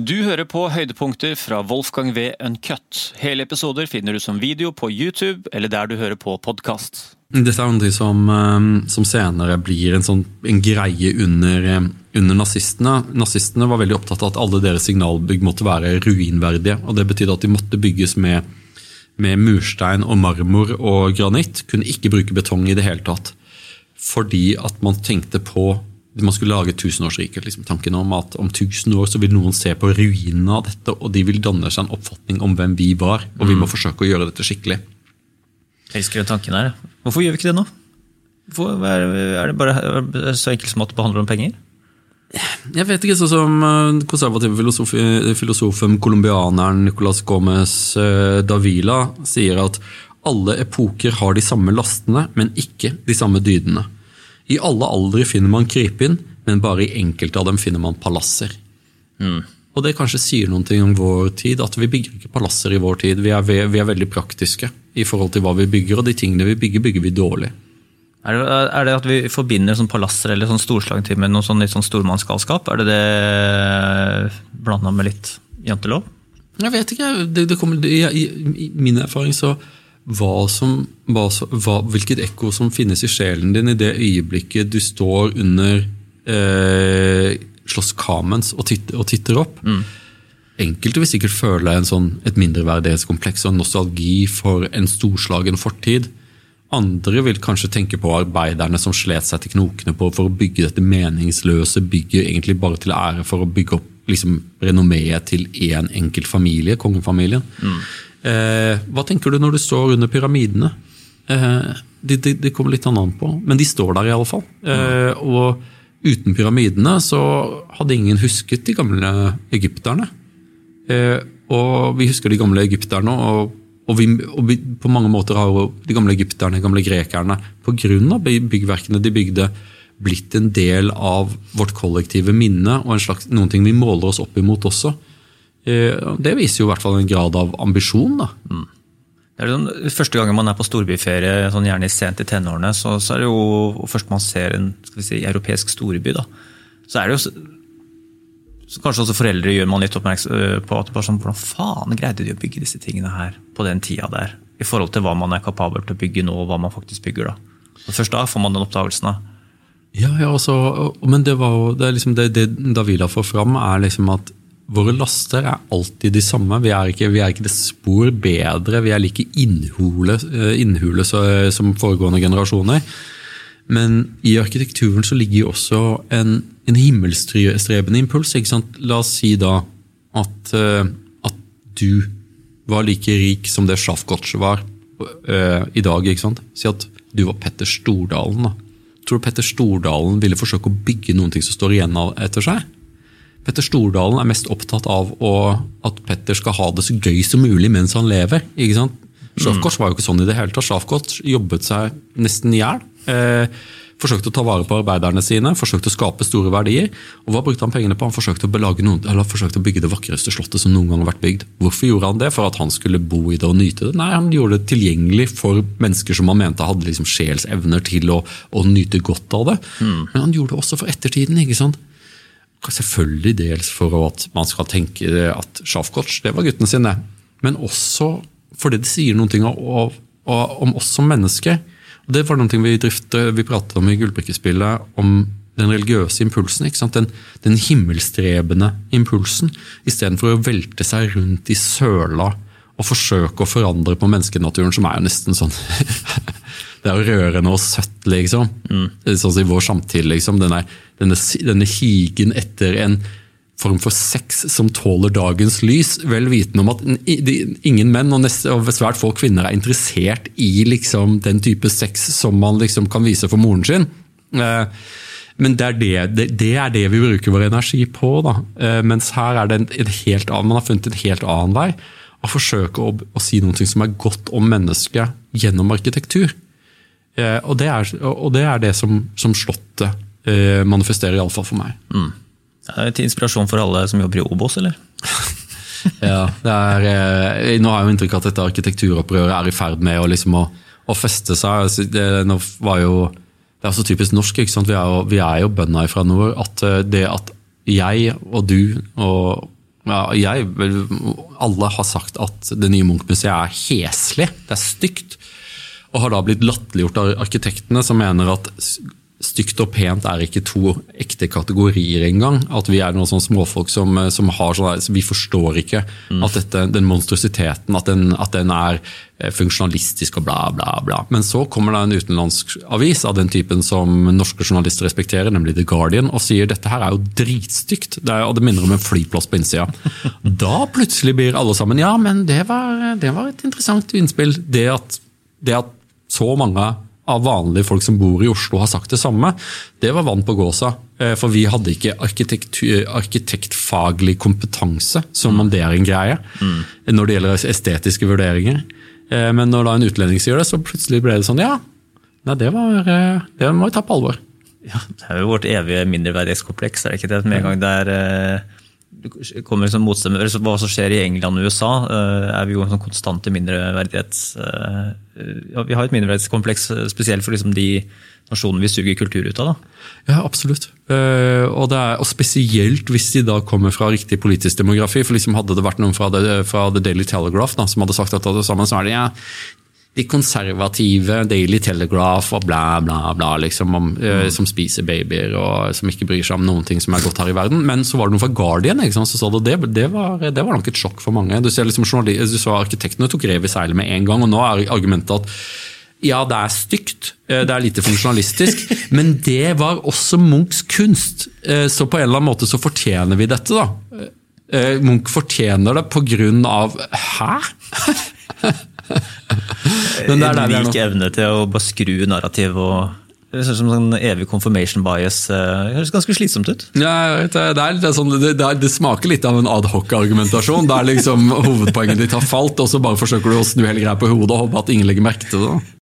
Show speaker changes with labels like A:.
A: Du hører på høydepunkter fra Wolfgang V. Uncut. Hele episoder finner du som video på YouTube eller der du hører på podkast.
B: Dette er noe som, eh, som senere blir en, sånn, en greie under, eh, under, nazistene. Nazistene var veldig opptatt av at alle deres signalbygg måtte være ruinverdige. og Det betydde at de måtte bygges med, med murstein og marmor og granitt. Kunne ikke bruke betong i det hele tatt. Fordi at man tenkte på man skulle lage tusenårsriket. Liksom, tanken om at om tusen år så vil noen se på ruinene av dette, og de vil danne seg en oppfatning om hvem vi var. Og vi må mm. forsøke å gjøre dette skikkelig.
A: Jeg elsker den tanken her. Hvorfor gjør vi ikke det nå? Hvorfor, er det bare så enkelt som at det handler om penger?
B: Jeg vet ikke, sånn som eh, konservative filosof, filosofen colombianeren Nicolas Gomez eh, Davila sier at alle epoker har de samme lastene, men ikke de samme dydene. I alle aldre finner man krypinn, men bare i enkelte av dem finner man palasser. Mm. Og det kanskje sier noe om vår tid, at vi bygger ikke palasser i vår tid. Vi er, vi er, veldig praktiske i forhold til hva vi bygger, og de tingene vi bygger, bygger vi dårlig.
A: Er det, er det at vi forbinder sånn palasser eller sånn storslagtid med noe sånn, litt sånn stormannsgalskap? Er det det blanda med litt jantelov?
B: Jeg vet ikke. Det, det kommer, i, I min erfaring så hva som, hva, hva, hvilket ekko som finnes i sjelen din i det øyeblikket du står under eh, Slåss Kamens og titter, og titter opp. Mm. Enkelte vil sikkert føle en sånn, et mindreverdighetskompleks og en nostalgi for en storslagen fortid. Andre vil kanskje tenke på arbeiderne som slet seg til knokene på for å bygge dette meningsløse bygget egentlig bare til ære for å bygge opp liksom, renommeet til én en enkelt familie, kongefamilien. Mm. Eh, hva tenker du når du står under pyramidene? Eh, det, de, de kommer litt an på, men de står der i alle fall. Eh, og uten pyramidene så hadde ingen husket de gamle egypterne. Eh, og vi husker de gamle egypterne, og, og, vi, og vi, på mange måter har jo de gamle egypterne, de gamle grekerne, pga. byggverkene de bygde, blitt en del av vårt kollektive minne og en slags, noen ting vi måler oss opp imot også. Eh, det viser jo i hvert fall en grad av ambisjon. da. Mm.
A: Det er den Første gangen man er på storbyferie, sånn gjerne sent i tenårene, så, så, er det jo først man ser en si, europeisk storby. da. Så er det jo så Kanskje også foreldre gjør man litt oppmerksom øh, på at bare sånn, hvordan faen greide de å bygge disse tingene her på den tida der? I forhold til hva man er kapabel til å bygge nå, og hva man faktisk bygger da. Og først da får man den oppdagelsen. da.
B: Ja, ja også, men det var det, liksom det, det Davila får fram, er liksom at Våre laster er alltid de samme. Vi er ikke, vi er ikke det spor bedre. Vi er like innhule, eh, innhule som foregående generasjoner. Men i arkitekturen så ligger jo også en, en himmelstrebende impuls. La oss si da at, eh, at, du var like rik som det Sjafgotch var uh, i dag. ikke sant? Si at du var Petter Stordalen. da. Tror du Petter Stordalen ville forsøke å bygge noen ting som står igjen etter seg? Petter Stordalen er mest opptatt av å, at Petter skal ha det så gøy som mulig mens han lever. ikke sant? Sjafkors var jo ikke sånn i det hele tatt. Sjafkors jobbet seg nesten i hjel. Eh, forsøkte å ta vare på arbeiderne sine, forsøkte å skape store verdier. Og hva brukte han pengene på? Han forsøkte å, noen, forsøkte å bygge det vakreste slottet som noen gang har vært bygd. Hvorfor gjorde han det? For at han skulle bo i det og nyte det? Nei, han gjorde det tilgjengelig for mennesker som han mente hadde liksom sjelsevner til å, å nyte godt av det. Mm. Men han gjorde det også for ettertiden. ikke sant? Selvfølgelig dels for at man skal tenke at Sjafkotsch, det var gutten sin, det. Men også fordi det sier noen om, om oss som mennesker. Det var noe vi, drifte, vi pratet om i Gullbrikkespillet, om den religiøse impulsen. Den, den, himmelstrebende impulsen. Istedenfor å velte seg rundt i søla og forsøke å forandre på menneskenaturen, som er jo nesten sånn Det er rørende og søtt, liksom. Mm. Sånn som i vår samtid, liksom. Denne, denne, denne higen etter en form for sex som tåler dagens lys, vel vitende om at ingen menn og, nest, og, svært få kvinner er interessert i liksom, den type sex som man liksom, kan vise for moren sin. Eh, men det er det, det er det, vi bruker vår energi på. Da. Eh, mens her er det en, en helt annen, man har funnet en helt annen vei å forsøke å, å si noe som er godt om mennesket gjennom arkitektur. Eh, og, det er, og, det er, det som, som Slottet eh, manifesterer, iallfall for meg. Mm.
A: Er det til inspirasjon for alle som jobber i Obos, eller?
B: ja, er, eh, Nå har jeg jo inntrykk av at dette arkitekturopprøret er i ferd med å, liksom, å, å feste seg. Altså, det, jo, det, er så typisk norsk. ikke sant? Vi er jo, vi er jo bønder fra nord. At det at jeg og du og ja, jeg, Alle har sagt at det nye Munch-museet er heslig, det er stygt. Og har da blitt latterliggjort av arkitektene, som mener at stygt og pent er ikke to ekte kategorier engang. At vi er noen sånne småfolk som, som har sånn Vi forstår ikke mm. at dette, den monstrositeten at den, at den, er eh, funksjonalistisk og bla, bla, bla. Men så kommer det en utenlandsk avis av den typen som norske journalister respekterer, nemlig The Guardian, og sier dette her er jo dritstygt. Det er, og det minner om en flyplass på innsida. Da plutselig blir alle sammen Ja, men det var, det var et interessant innspill. Det at, det at så mange av vanlige folk som bor i Oslo har sagt det samme, det var vann på gåsa. Eh, for vi hadde ikke arkitektfaglig kompetanse, som om det er en greie, mm. når det gjelder estetiske vurderinger. Eh, men når da en utlending sier det, så plutselig ble det sånn ja, nei, det, var, eh, det må vi ta på alvor.
A: Ja, Det er jo vårt evige mindreverdighetskompleks. er det ikke det? Med en gang det er kommer som motstemmer, Hva som skjer i England og USA, eh, er vi jo en sånn konstante mindreverdighets... Eh, ja, vi har et mindreverdighetskompleks eh, spesielt for liksom de nasjonene vi suger kultur ut av. da.
B: Ja, absolutt. Og, er, og, spesielt hvis de da kommer fra riktig politisk demografi. for liksom Hadde det vært noen fra, det, fra The Daily Telegraph da, som hadde sagt at det sammen, så er det ja, de konservative, Daily Telegraph og bla, bla, bla, liksom, om, mm. som spiser babyer og som ikke bryr seg om noen ting som er godt her i verden. Men så var det noe fra Guardian ikke sant? så sa det, det, det, var, det var nok et sjokk for mange. Du ser liksom, du så Arkitektene tok rev i seilet med en gang, og nå er argumentet at ja, det er stygt, eh, det er lite funksjonalistisk, men det var også Munchs kunst. Eh, så på en eller annen måte så fortjener vi dette, da. Munch fortjener det på grunn av Hæ?
A: Men det er en lik evne til å bare skru narrativ og det ser ut som en evig confirmation bias. Det høres ganske slitsomt ut.
B: Ja, det, er, det, er sånn, det, det, smaker litt av en adhoc-argumentasjon. Der liksom hovedpoenget ditt har falt, og så bare forsøker du å snu hele greia på hodet og håpe at ingen legger merke til det.